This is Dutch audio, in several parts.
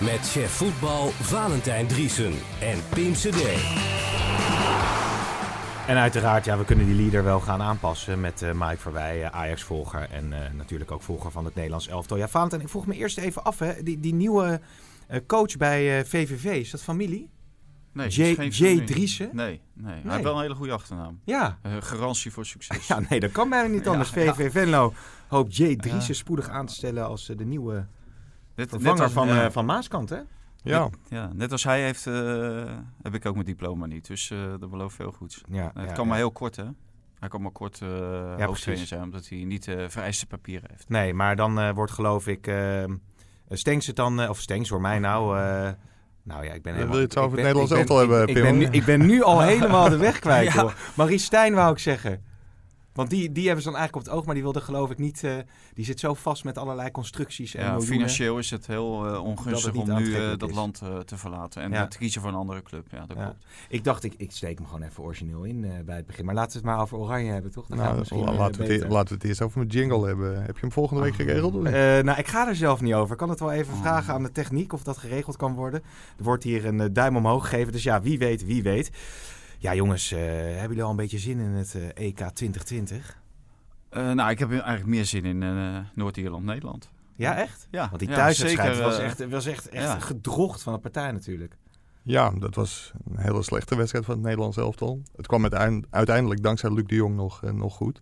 Met chef voetbal Valentijn Driesen en Pim CD. En uiteraard, ja, we kunnen die leader wel gaan aanpassen met uh, Mike Verwij, Ajax-volger en uh, natuurlijk ook volger van het Nederlands elftal. Ja, Valentijn, ik vroeg me eerst even af, hè, die, die nieuwe uh, coach bij VVV, is dat familie? Nee, J, is geen J. familie. Driessen? Nee, nee. hij Nee. heeft wel een hele goede achternaam. Ja. Eh, garantie voor succes. Ja, nee, dat kan bijna niet anders. ja. VV Venlo hoopt J. Driessen Ja. spoedig aan te stellen als eh, de nieuwe Net- vervanger net als- van, ja. eh, van Maaskant, hè? Ja, Ja, net als hij heeft, eh, heb ik ook mijn diploma niet. Dus eh, dat belooft veel goeds. Ja, het ja, kan ja. maar heel kort, hè? Hij kan maar kort eh hoofdtrainer precies. zijn, omdat hij niet eh, vereiste papieren heeft. Nee, maar dan eh, wordt geloof ik eh Stenks het dan, of Stenks voor mij nou... eh, nou ja, ik ben helemaal... wil je het over het Nederlands elftal hebben, ik, ben nu, ik ben nu al helemaal de weg kwijt, Ja. hoor. Maurice Stijn wou ik zeggen. Want die, die hebben ze dan eigenlijk op het oog, maar die wilde geloof ik niet... eh, die zit zo vast met allerlei constructies en Ja, miljoenen. financieel is het heel eh, ongunstig om nu eh, dat is. land eh, te verlaten en Ja. te kiezen voor een andere club. Ja, dat Ja. klopt. Ik dacht, ik, ik steek hem gewoon even origineel in eh, bij het begin. Maar laten we het maar over Oranje hebben, toch? Dan nou, het misschien, la- laten, we het, e- laten we het eerst over mijn jingle hebben. Heb je hem volgende week geregeld? niet? Eh, nou, ik ga er zelf niet over. Ik kan het wel even Oh. vragen aan de techniek of dat geregeld kan worden. Er wordt hier een duim omhoog gegeven. Dus ja, wie weet, wie weet. Ja, jongens, eh, hebben jullie al een beetje zin in het EK 2020? Eh, nou, ik heb eigenlijk meer zin in eh, Noord-Ierland, Nederland. Ja, echt? Ja, Want die thuiswedstrijd was eh, echt, was echt, echt ja. gedrocht van de partij natuurlijk. Ja, dat was een hele slechte wedstrijd van het Nederlands elftal. Het kwam uitein- uiteindelijk dankzij Luc de Jong nog, eh, nog goed.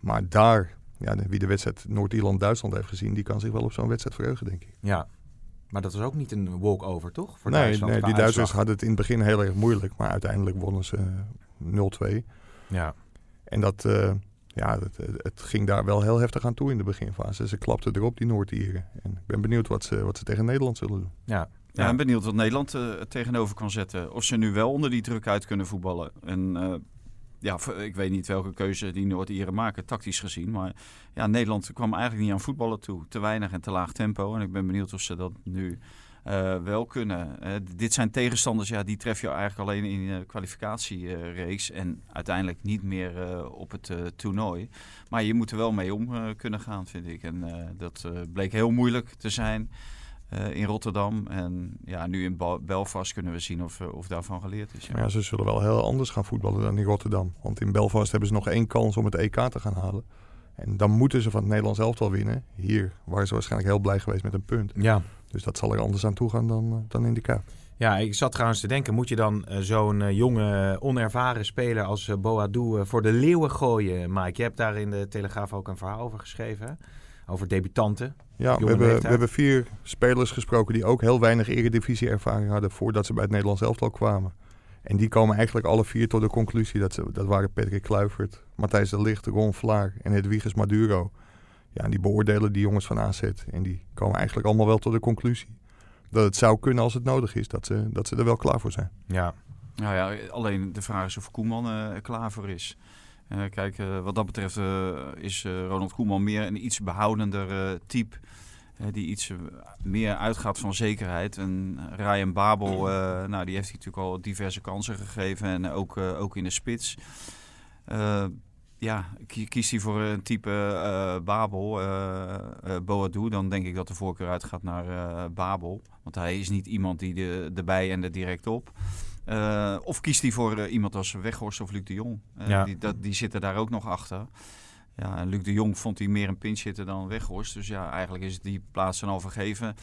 Maar daar, ja, wie de wedstrijd Noord-Ierland-Duitsland heeft gezien, die kan zich wel op zo'n wedstrijd verheugen, denk ik. Ja. Maar dat was ook niet een walkover, toch? Voor nee, Duitsland nee die Duitsers uitslag. hadden het in het begin heel erg moeilijk, maar uiteindelijk wonnen ze eh, 0-2. Ja. En dat, eh, ja, het, het ging daar wel heel heftig aan toe in de beginfase. Ze klapten erop, die Noord-Ieren. En ik ben benieuwd wat ze, wat ze tegen Nederland zullen doen. Ja. Ja, ik ben benieuwd wat Nederland eh, er tegenover kan zetten. Of ze nu wel onder die druk uit kunnen voetballen. En eh, ja, ik weet niet welke keuze die Noord-Ieren maken, tactisch gezien. Maar ja, Nederland kwam eigenlijk niet aan voetballen toe. Te weinig en te laag tempo. En ik ben benieuwd of ze dat nu eh, wel kunnen. Eh, dit zijn tegenstanders, ja, die tref je eigenlijk alleen in de kwalificatiereeks. en uiteindelijk niet meer eh, op het eh, toernooi. Maar je moet er wel mee om eh, kunnen gaan, vind ik. En eh, dat eh, bleek heel moeilijk te zijn eh, in Rotterdam. En ja, nu in Ba- Belfast kunnen we zien of, eh, of daarvan geleerd is. Ja. Maar ja, ze zullen wel heel anders gaan voetballen dan in Rotterdam. Want in Belfast hebben ze nog één kans om het EK te gaan halen. En dan moeten ze van het Nederlands elftal winnen. Hier waren ze waarschijnlijk heel blij geweest met een punt. Ja. Dus dat zal er anders aan toe gaan dan, eh, dan in de Kuip. Ja, ik zat trouwens te denken, moet je dan zo'n jonge, onervaren speler als uh, Boadou eh, voor de leeuwen gooien, Mike? Je hebt daar in de Telegraaf ook een verhaal over geschreven, hè? Over debutanten. Ja, we hebben, we hebben vier spelers gesproken die ook heel weinig eredivisie-ervaring hadden voordat ze bij het Nederlands elftal kwamen. En die komen eigenlijk alle vier tot de conclusie dat ze, dat waren Patrick Kluivert, Matthijs de Ligt, Ron Vlaar en Hedwiges Maduro. Ja, en die beoordelen die jongens van AZ en die komen eigenlijk allemaal wel tot de conclusie dat het zou kunnen als het nodig is, dat ze, dat ze er wel klaar voor zijn. Ja, Nou ja, alleen de vraag is of Koeman eh, er klaar voor is. Eh, kijk, eh, wat dat betreft eh, is Ronald Koeman meer een iets behoudender eh, type. die iets meer uitgaat van zekerheid. En Ryan Babel, nou, die heeft hij natuurlijk al diverse kansen gegeven. En ook, ook in de spits. Eh, ja, ki- kiest hij voor een type Babel, Boadou, dan denk ik dat de voorkeur uitgaat naar Babel. Want hij is niet iemand die de, erbij en er direct op. Eh, of kiest hij voor eh, iemand als Weghorst of Luc de Jong. Eh, Ja. die, dat, die zitten daar ook nog achter. Ja, en Luc de Jong vond hij meer een pinch hitter dan Weghorst. Dus ja, eigenlijk is die plaats dan al vergeven.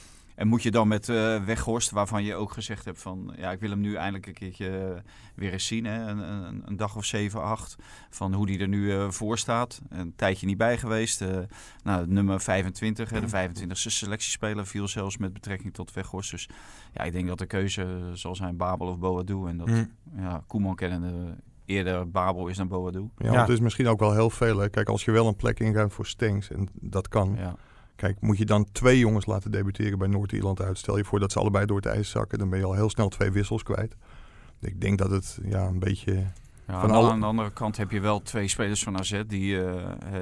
En moet je dan met eh Weghorst, waarvan je ook gezegd hebt van... ja, ik wil hem nu eindelijk een keertje eh, weer eens zien. Hè? Een, een, een dag of zeven, acht. Van hoe die er nu eh, voor staat. Een tijdje niet bij geweest. Eh, nou, nummer 25, hè, de 25e selectiespeler... viel zelfs met betrekking tot Weghorst. Dus ja, ik denk dat de keuze zal zijn Babel of Boadou. En dat Hm. ja, Koeman kennende eerder Babel is dan Boadou. Ja, Ja. want het is misschien ook wel heel veel. Hè. Kijk, als je wel een plek inruimt voor Stenks, en dat kan. Ja. Kijk, moet je dan twee jongens laten debuteren bij Noord-Ierland uit? Stel je voor dat ze allebei door het ijs zakken, dan ben je al heel snel twee wissels kwijt. Ik denk dat het ja, een beetje Ja, Van aan, alle- aan de andere kant heb je wel twee spelers van AZ die, eh,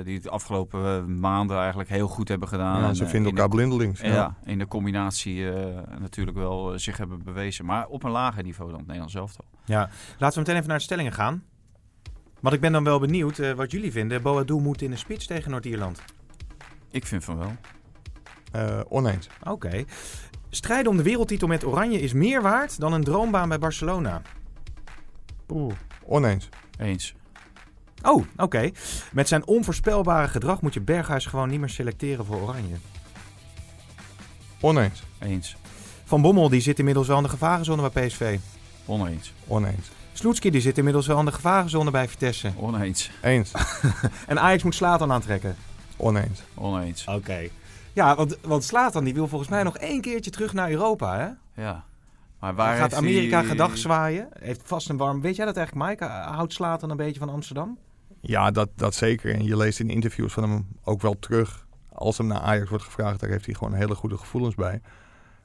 die het afgelopen eh, maanden eigenlijk heel goed hebben gedaan. Ja, En, ze eh, vinden in elkaar de- blindelings. Ja. in de combinatie eh, natuurlijk wel zich hebben bewezen. Maar op een lager niveau dan het Nederlands elftal. Ja, laten we meteen even naar de stellingen gaan. Want ik ben dan wel benieuwd eh, wat jullie vinden. Boadu moet in de spits tegen Noord-Ierland. Ik vind van wel. Eh, oneens. Oké. Strijden om de wereldtitel met Oranje is meer waard dan een droombaan bij Barcelona. Oeh, oneens. Eens. Oh, oké. Met zijn onvoorspelbare gedrag moet je Berghuis gewoon niet meer selecteren voor Oranje. Oneens. Eens. Van Bommel die zit inmiddels wel in de gevarenzone bij PSV. Oneens. Oneens. Sloetski die zit inmiddels wel in de gevarenzone bij Vitesse. Oneens. Eens. En Ajax moet Slatan aantrekken. Oneens. Oneens. Oké. Ja, want, want Slatan die wil volgens mij nog één keertje terug naar Europa, hè? Ja. Maar waar gaat Amerika gedag zwaaien? Heeft vast een warm... Weet jij dat eigenlijk, Mike? Houdt Slatan een beetje van Amsterdam? Ja, dat, dat zeker. En je leest in interviews van hem ook wel terug. Als hem naar Ajax wordt gevraagd, daar heeft hij gewoon hele goede gevoelens bij.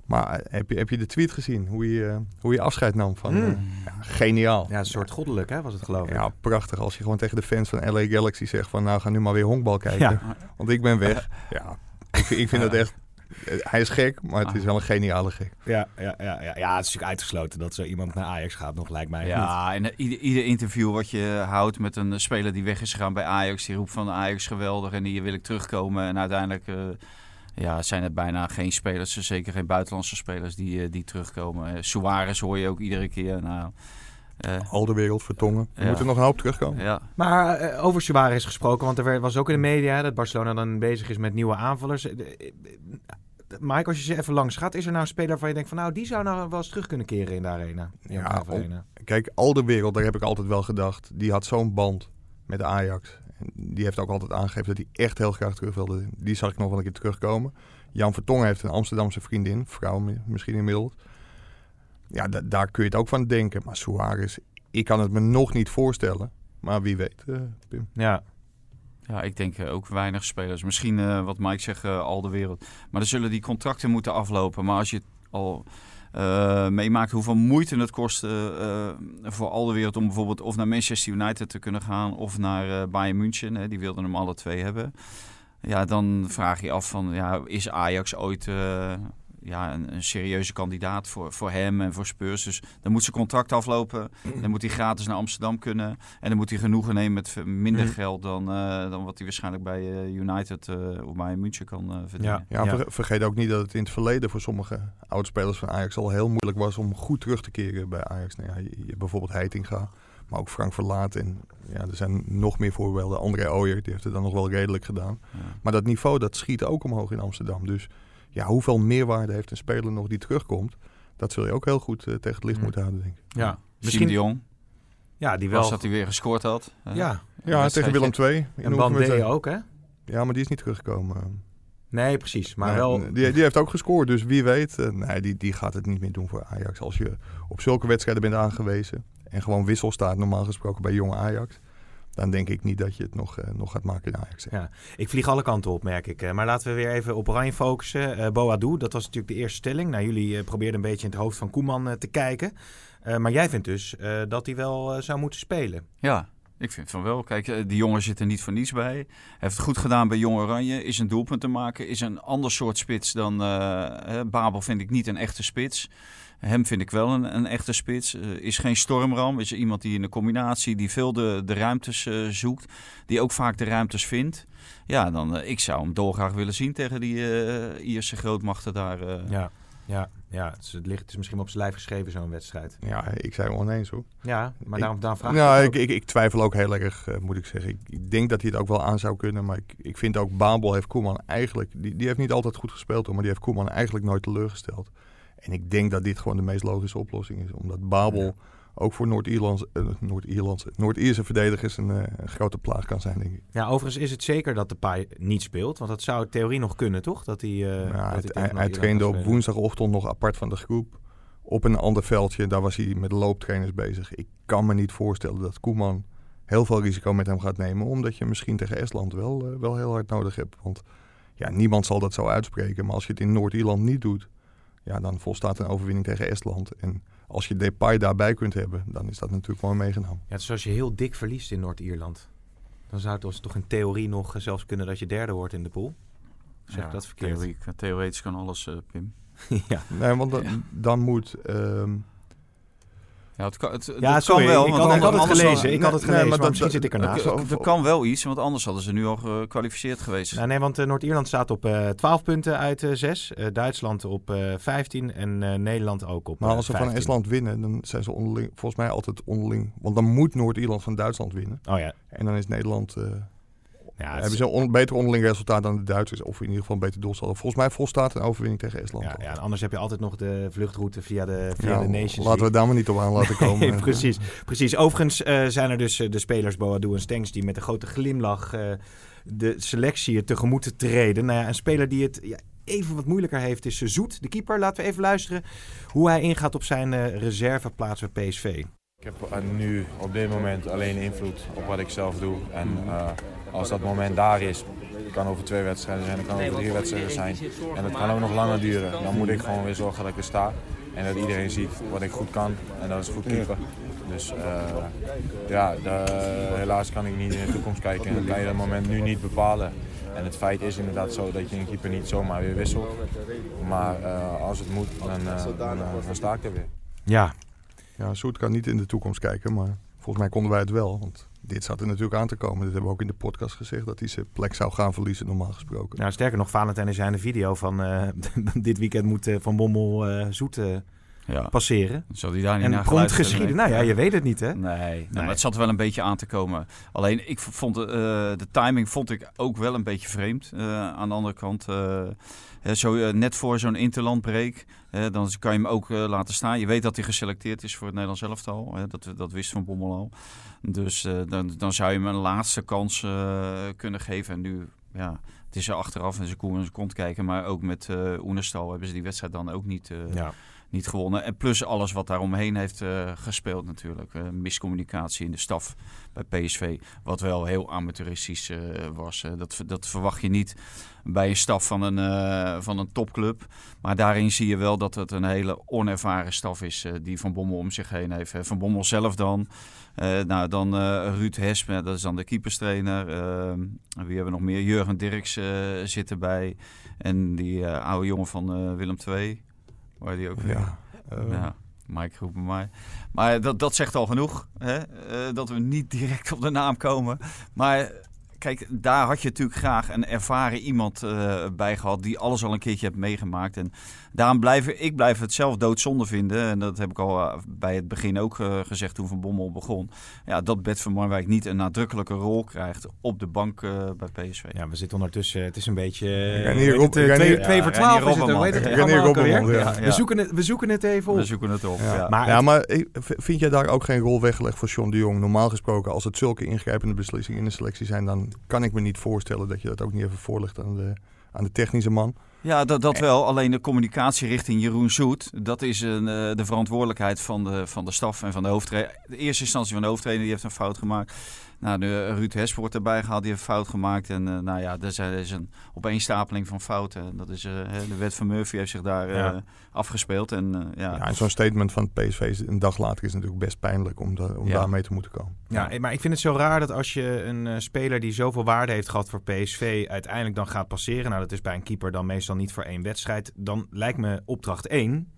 Maar eh, heb je, heb je de tweet gezien? Hoe je, eh, hoe je afscheid nam van... Mm. eh, ja, geniaal. Ja, een soort goddelijk, hè, was het geloof ik. Ja, prachtig. Als je gewoon tegen de fans van LA Galaxy zegt van... nou, ga nu maar weer honkbal kijken. Ja. Want ik ben weg. Ja, ik, vind- ik vind dat echt... eh, Hij is gek, maar het is wel een geniale gek. Ja, ja, ja, ja. ja, het is natuurlijk uitgesloten dat zo iemand naar Ajax gaat, nog lijkt mij. niet. Ja, en eh, ieder, ieder interview wat je houdt met een speler die weg is gegaan bij Ajax, die roept van Ajax geweldig en hier wil ik terugkomen. En uiteindelijk eh, ja, zijn het bijna geen spelers, zeker geen buitenlandse spelers die, eh, die terugkomen. Eh, Suarez hoor je ook iedere keer. Nou, eh, Al de wereld vertongen. Er Ja. moet er nog een hoop terugkomen. ja, Maar eh, over Suarez gesproken, want er werd- was ook in de media dat Barcelona dan bezig is met nieuwe aanvallers. Mike, als je ze even langs gaat, is er nou een speler waarvan je denkt van nou, die zou nou wel eens terug kunnen keren in de arena? In Ja, de Arena. Kijk, al de wereld, daar heb ik altijd wel gedacht. Die had zo'n band met Ajax. Die heeft ook altijd aangegeven dat hij echt heel graag terug wilde. Die zag ik nog wel een keer terugkomen. Jan Vertongen heeft een Amsterdamse vriendin, vrouw mi- misschien inmiddels. Ja, da- daar kun je het ook van denken. Maar Suarez, ik kan het me nog niet voorstellen. Maar wie weet, eh, Pim. Ja. ja, ik denk eh, ook weinig spelers. Misschien eh, wat Mike zegt, al de wereld. Maar dan zullen die contracten moeten aflopen. Maar als je al meemaakt hoeveel moeite het kost eh, eh, voor al de wereld om bijvoorbeeld of naar Manchester United te kunnen gaan of naar Bayern München, hè, die wilden hem alle twee hebben. Ja, dan vraag je af van, ja, is Ajax ooit ja, een, een serieuze kandidaat voor, voor hem en voor Spurs? Dus dan moet zijn contract aflopen, dan moet hij gratis naar Amsterdam kunnen en dan moet hij genoegen nemen met minder Mhm. geld dan, eh, dan wat hij waarschijnlijk bij eh, United eh, of bij München kan verdienen. Ja. Ja, ver- vergeet ook niet dat het in het verleden voor sommige oudspelers van Ajax al heel moeilijk was om goed terug te keren bij Ajax. Nou ja, je, bijvoorbeeld Heitinga, maar ook Frank Verlaat. En ja, er zijn nog meer voorbeelden. André Ooyer, die heeft het dan nog wel redelijk gedaan. Ja. Maar dat niveau, dat schiet ook omhoog in Amsterdam. Dus ja, hoeveel meerwaarde heeft een speler nog die terugkomt? Dat zul je ook heel goed eh, tegen het licht Mm. moeten houden, denk ik. Ja. Misschien de Jong, ja, die was wel. dat hij weer gescoord had. Ja, Ja, tegen. Willem II. in en de Bandé ook, hè? Ja, maar die is niet teruggekomen. Nee, precies. Maar Nee, wel... Die, die heeft ook gescoord, dus wie weet. eh, nee, die, die gaat het niet meer doen voor Ajax. Als je op zulke wedstrijden bent aangewezen en gewoon wissel staat, normaal gesproken bij jonge Ajax, dan denk ik niet dat je het nog, eh, nog gaat maken in Ajax. Ja. Ik vlieg alle kanten op, merk ik. Eh, Maar laten we weer even op Oranje focussen. Eh Boadu, dat was natuurlijk de eerste stelling. Nou, jullie eh, probeerden een beetje in het hoofd van Koeman eh, te kijken. Eh, maar jij vindt dus eh, dat hij wel zou moeten spelen. Ja, ik vind van wel. Kijk, eh, die jongen zit er niet voor niets bij. Heeft het goed gedaan bij Jong Oranje. Is een doelpunt te maken. Is een ander soort spits dan... eh, Babel vind ik niet een echte spits. Hem vind ik wel een, een echte spits. Eh, is geen stormram. Is iemand die in de combinatie, die veel de, de ruimtes zoekt. Die ook vaak de ruimtes vindt. Ja, dan, ik zou hem dolgraag willen zien tegen die Ierse grootmachten daar. Ja, ja, ja. Het, is, het, ligt, het is misschien op zijn lijf geschreven, zo'n wedstrijd. Ja, ik zei oneens hoor. Ja, maar Ik- daarom, daarom vraag Nou, ik ik, het ook. ik, ik twijfel ook heel erg, eh, moet ik zeggen. Ik, ik denk dat hij het ook wel aan zou kunnen. Maar ik, ik vind ook Babel heeft Koeman eigenlijk... Die, die heeft niet altijd goed gespeeld, hoor, maar die heeft Koeman eigenlijk nooit teleurgesteld. En ik denk dat dit gewoon de meest logische oplossing is. Omdat Babel Ja. Ook voor Noord-Ierlandse, eh, Noord-Ierlandse, Noord-Ierse verdedigers een, eh, een grote plaag kan zijn, denk ik. Ja, overigens is het zeker dat de paai niet speelt. Want dat zou in theorie nog kunnen, toch? Dat hij, eh, Ja, dat hij, trainde op woensdagochtend nog apart van de groep. Op een ander veldje, daar was hij met looptrainers bezig. Ik kan me niet voorstellen dat Koeman heel veel risico met hem gaat nemen. Omdat je misschien tegen Estland wel, eh, wel heel hard nodig hebt. Want Ja, niemand zal dat zo uitspreken. Maar als je het in Noord-Ierland niet doet, ja, dan volstaat een overwinning tegen Estland. En als je Depay daarbij kunt hebben, dan is dat natuurlijk mooi meegenomen. Ja, is als je heel dik verliest in Noord-Ierland. Dan zou het dus toch in theorie nog eh, zelfs kunnen dat je derde wordt in de pool. Zeg Ja, ik dat verkeerd? theorie- theoretisch kan alles, eh, Pim. ja. Nee, want dan, dan moet... ehm, Ja, het kan, het, ja, het sorry. kan wel. ik, want had, ik had het gelezen. Ik had het nee, gelezen, maar maar misschien zit ik ernaast. Er, er kan wel iets, want anders hadden ze nu al gekwalificeerd geweest. Nou, nee, want eh, Noord-Ierland staat op eh 12 punten uit eh 6. Duitsland op eh 15 en eh, Nederland ook op maar als ze van 15. Estland winnen, dan zijn ze onderling, volgens mij altijd onderling. Want dan moet Noord-Ierland van Duitsland winnen. Oh ja. En dan is Nederland... Ja, hebben is- ze een on- beter onderling resultaat dan de Duitsers. Of in ieder geval een beter doelsaldo. Volgens mij volstaat een overwinning tegen Estland. ja, ja, en anders heb je altijd nog de vluchtroute via de, via Ja, de Nations laten we daar maar niet op aan laten komen. Precies, precies. Overigens eh, zijn er dus eh, de spelers Boadu en Stengs die met een grote glimlach eh, de selectie tegemoet te treden. Nou ja, een speler die het ja, even wat moeilijker heeft is Zoet, de keeper. Laten we even luisteren hoe hij ingaat op zijn eh, reserveplaats bij PSV. Ik heb nu op dit moment alleen invloed op wat ik zelf doe. En eh, als dat moment daar is, kan over twee wedstrijden zijn, het kan over drie wedstrijden zijn. En het kan ook nog langer duren. Dan moet ik gewoon weer zorgen dat ik er sta. En dat iedereen ziet wat ik goed kan. En dat is goed keeper. Dus eh, ja, de- helaas kan ik niet in de toekomst kijken. En kan je dat moment nu niet bepalen. En het feit is inderdaad zo dat je een keeper niet zomaar weer wisselt. Maar eh, als het moet, dan, dan, dan sta ik er weer. Ja, Ja, Soet kan niet in de toekomst kijken, maar volgens mij konden wij het wel. Want dit zat er natuurlijk aan te komen. Dit hebben we ook in de podcast gezegd, dat hij zijn plek zou gaan verliezen, normaal gesproken. nou sterker nog, Valentijn is een video van eh, dit weekend moet eh, Van Bommel eh, Zoet eh, Ja. passeren. Zal die daar niet En naar komt geschieden. hebben? Nou ja, je weet het niet hè. Nee, nee, maar het zat er wel een beetje aan te komen. Alleen ik vond eh, de timing vond ik ook wel een beetje vreemd. Eh, aan de andere kant, eh, zo, eh, net voor zo'n interlandbreek, eh, dan kan je hem ook eh, laten staan. Je weet dat hij geselecteerd is voor het Nederlands elftal. Dat, dat wist Van Bommel al. Dus eh, dan, dan zou je hem een laatste kans eh, kunnen geven. En nu, ja, het is er achteraf en ze zijn kont kijken. Maar ook met eh Oenestal hebben ze die wedstrijd dan ook niet... eh, Ja. Niet gewonnen. En plus alles wat daaromheen heeft eh, gespeeld natuurlijk. Eh, miscommunicatie in de staf bij PSV. Wat wel heel amateuristisch eh, was. Dat, dat verwacht je niet bij een staf van een, van een topclub. Maar daarin zie je wel dat het een hele onervaren staf is. die Van Bommel om zich heen heeft. Van Bommel zelf dan. Nou, dan Ruud Hesme, dat is dan de keeperstrainer. Wie hebben we nog meer? Jurgen Dirks zit erbij. En die oude jongen van Willem II. Waar die ook. Ja, eh, Ja, Mike roept maar. Maar dat, dat zegt al genoeg. Hè? eh, dat we niet direct op de naam komen. Maar kijk, daar had je natuurlijk graag een ervaren iemand eh, bij gehad. Die alles al een keertje heeft meegemaakt. En daarom blijf ik blijf het zelf doodzonde vinden. En dat heb ik al eh, bij het begin ook eh, gezegd toen Van Bommel begon. Ja, dat Bert van Marwijk niet een nadrukkelijke rol krijgt op de bank eh, bij PSV. Ja, we zitten ondertussen. Het is een beetje. Renier weet Rob- het, Renier- twee, voor twaalf is het ook. Weet. We, zoeken het, we zoeken het even op. We zoeken het op. Ja. Ja. Maar ja, vind jij daar ook geen rol weggelegd voor John de Jong? Normaal gesproken, als het zulke ingrijpende beslissingen in de selectie zijn, dan kan ik me niet voorstellen dat je dat ook niet even voorlegt aan de, aan de technische man. Ja, dat, dat wel. Alleen de communicatie richting Jeroen Zoet, dat is een, eh, de verantwoordelijkheid van de, van de staf en van de hoofdtrainer. De eerste instantie van de hoofdtrainer, die heeft een fout gemaakt. Nou, de, Ruud Hesp wordt erbij gehaald, die heeft een fout gemaakt. En eh, nou ja, er is, is een opeenstapeling van fouten. En Dat is, eh, hè, de wet van Murphy heeft zich daar eh, Ja. afgespeeld. En, eh, ja. Ja, en zo'n statement van het PSV is een dag later is natuurlijk best pijnlijk om, da- om Ja. daarmee te moeten komen. Ja, maar ik vind het zo raar dat als je een eh, speler die zoveel waarde heeft gehad voor PSV uiteindelijk dan gaat passeren. Nou, dat is bij een keeper dan meestal niet voor één wedstrijd. Dan lijkt me opdracht 1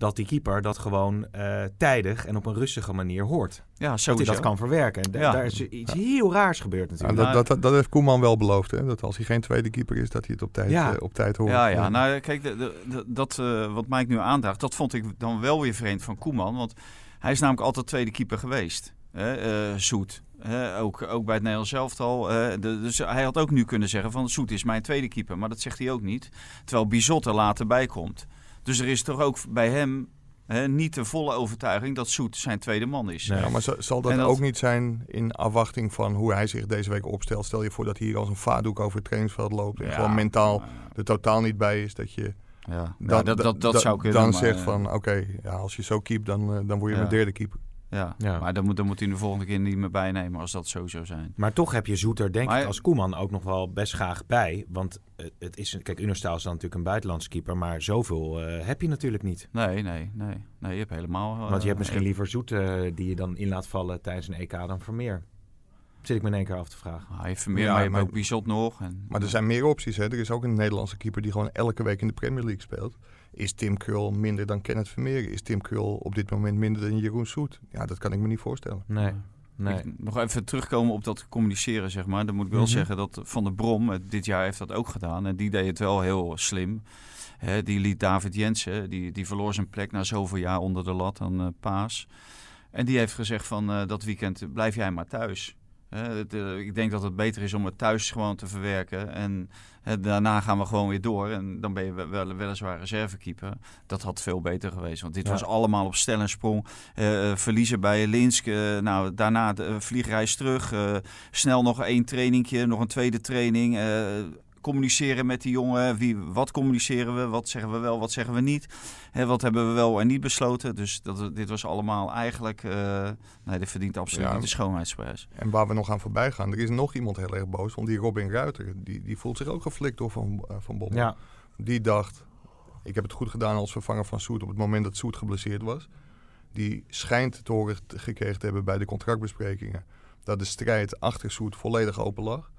dat die keeper dat gewoon eh, tijdig en op een rustige manier hoort. ja, Dat hij sowieso. dat kan verwerken. En da- Ja. daar is iets heel raars gebeurd Ja, natuurlijk. dat, dat, dat heeft Koeman wel beloofd, hè? dat als hij geen tweede keeper is, dat hij het op tijd, Ja. eh, op tijd hoort. Ja, ja. Nou, kijk, de, de, de- dat eh, wat Mike nu aandraagt, dat vond ik dan wel weer vreemd van Koeman. Want hij is namelijk altijd tweede keeper geweest. Hè, eh, Zoet. Hè, ook, ook bij het Nederlands elftal. eh, de, dus hij had ook nu kunnen zeggen van Zoet is mijn tweede keeper. Maar dat zegt hij ook niet. Terwijl Bizot er later bij komt. Dus er is toch ook bij hem hè, niet de volle overtuiging dat Zoet zijn tweede man is. Nee. Ja, maar za- zal dat, ook niet zijn in afwachting van hoe hij zich deze week opstelt? Stel je voor dat hij hier als een vaardoek over het trainingsveld loopt en Ja, gewoon mentaal maar, er totaal niet bij is. Dat je Ja, dan, Ja, dat, dat, dat zou kunnen. Dan maar, zegt eh, van oké, ja, als je zo keept, dan, eh, dan word je Ja. mijn derde keeper. Ja. Ja. maar dan moet, dan moet hij de volgende keer niet meer bijnemen als dat zo zou zijn. Maar toch heb je Zoeter, denk Maar- ik, als Koeman ook nog wel best graag bij. Want het- het is, kijk, Unerstaal is dan natuurlijk een buitenlands keeper, maar zoveel eh, heb je natuurlijk niet. Nee, nee, nee. Nee, je hebt helemaal... eh, Want je hebt misschien eh, liever Zoeter die je dan in laat vallen tijdens een EK dan Vermeer. Zit ik me in één keer af te vragen. Hij heeft Vermeer, Ja, maar je hebt ook Bizot nog. En, Maar er zijn meer opties. Hè. Er is ook een Nederlandse keeper die gewoon elke week in de Premier League speelt. Is Tim Krul minder dan Kenneth Vermeer? Is Tim Krul op dit moment minder dan Jeroen Soet? Ja, dat kan ik me niet voorstellen. Nee, nee. Ik- nog even terugkomen op dat communiceren, zeg maar. Dan moet ik wel Mhm. zeggen dat Van der Brom, eh, dit jaar heeft dat ook gedaan. En die deed het wel heel slim. Hè, die liet David Jensen, die, die verloor zijn plek na zoveel jaar onder de lat aan eh, Paas. En die heeft gezegd van eh, dat weekend blijf jij maar thuis. Het, eh, ik denk dat het beter is om het thuis gewoon te verwerken. En daarna gaan we gewoon weer door. En dan ben je wel, wel, weliswaar reservekeeper. Dat had veel beter geweest. Want dit Ja. was allemaal op stel en sprong. Eh, eh, verliezen bij Linsk. nou, daarna de vliegreis terug. snel nog één trainingje, nog een tweede training. Communiceren met die jongen. Wie, wat communiceren we? Wat zeggen we wel, wat zeggen we niet? Hè, wat hebben we wel en niet besloten? Dus dat, dit was allemaal eigenlijk... eh, nee, dit verdient absoluut Ja. niet de schoonheidsprijs. En waar we nog aan voorbij gaan, er is nog iemand heel erg boos. Want die Robin Ruiter, die, die voelt zich ook geflikt door Van, eh, van Bommel. Ja, Die dacht, ik heb het goed gedaan als vervanger van Soet op het moment dat Soet geblesseerd was. Die schijnt te horen gekregen te hebben bij de contractbesprekingen dat de strijd achter Soet volledig open lag.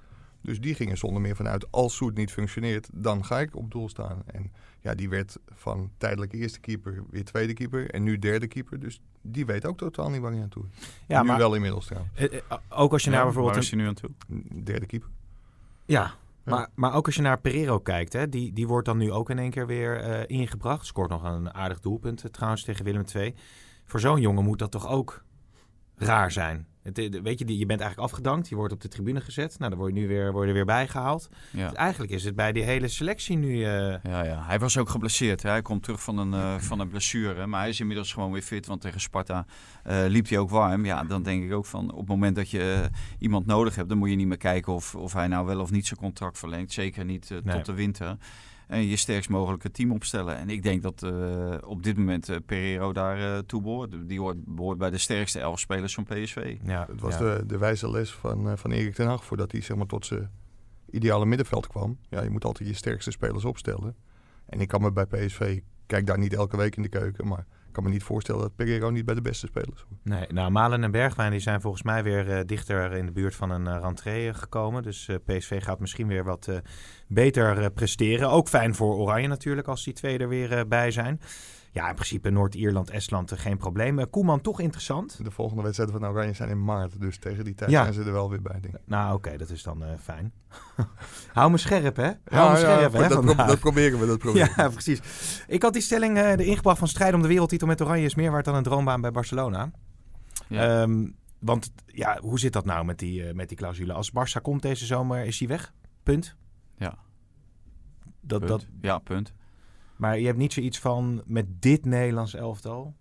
Dus die gingen zonder meer vanuit, als Soet niet functioneert, dan ga ik op doel staan. En ja, die werd van tijdelijk eerste keeper weer tweede keeper en nu derde keeper. Dus die weet ook totaal niet waar hij aan toe is. ja nu maar wel inmiddels trouwens. eh, eh, ook als je naar bijvoorbeeld... Waar is hij nu aan toe? Derde keeper. Ja, maar, maar ook als je naar Pereiro kijkt, hè, die, die wordt dan nu ook in één keer weer eh, ingebracht. Scoort nog een aardig doelpunt eh, trouwens tegen Willem II. Voor zo'n jongen moet dat toch ook raar zijn. Het, weet je, je bent eigenlijk afgedankt, je wordt op de tribune gezet. Nou, dan word je nu weer, word je weer bijgehaald. Ja. Dus eigenlijk is het bij die hele selectie nu... eh, Ja, ja, hij was ook geblesseerd. Hè. Hij komt terug van een, eh, van een blessure. Maar hij is inmiddels gewoon weer fit. Want tegen Sparta eh, liep hij ook warm. Ja, dan denk ik ook van op het moment dat je iemand nodig hebt... dan moet je niet meer kijken of, of hij nou wel of niet zijn contract verlengt. Zeker niet Nee. tot de winter. En je sterkst mogelijke team opstellen. En ik denk dat eh, op dit moment eh, Pereiro daar eh, toe behoort. Die hoort, behoort bij de sterkste elf spelers van PSV. ja, Het was ja. de, de wijze les van, eh, van Erik ten Hag voordat hij zeg maar, tot zijn ideale middenveld kwam. Ja, je moet altijd je sterkste spelers opstellen. En ik kan me bij PSV, ik kijk daar niet elke week in de keuken, maar ik kan me niet voorstellen dat Pereiro niet bij de beste spelers hoort. Nee, nou, Malen en Bergwijn die zijn volgens mij weer eh, dichter in de buurt van een eh, rentree eh, gekomen. Dus PSV gaat misschien weer wat beter presteren. Ook fijn voor Oranje natuurlijk als die twee er weer bij zijn. Ja, in principe Noord-Ierland, Estland, eh, geen probleem. Eh, Koeman toch interessant. De volgende wedstrijden van Oranje zijn in maart, dus tegen die tijd Ja. zijn ze er wel weer bij, denk ik. Nou, oké, dat is dan eh, fijn. Hou me scherp, hè? Hou me ja, scherp, hè? dat, pro- vandaag. dat proberen we, dat proberen we. Ja, precies. Ik had die stelling eh erin gebracht van strijd om de wereldtitel met Oranje is meer waard dan een droombaan bij Barcelona. Ja. Ehm, want ja, hoe zit dat nou met die, eh, met die clausule? Als Barça komt deze zomer, is hij weg? Punt. Ja. Dat, punt. dat, Ja, punt. Maar je hebt niet zoiets van met dit Nederlands elftal.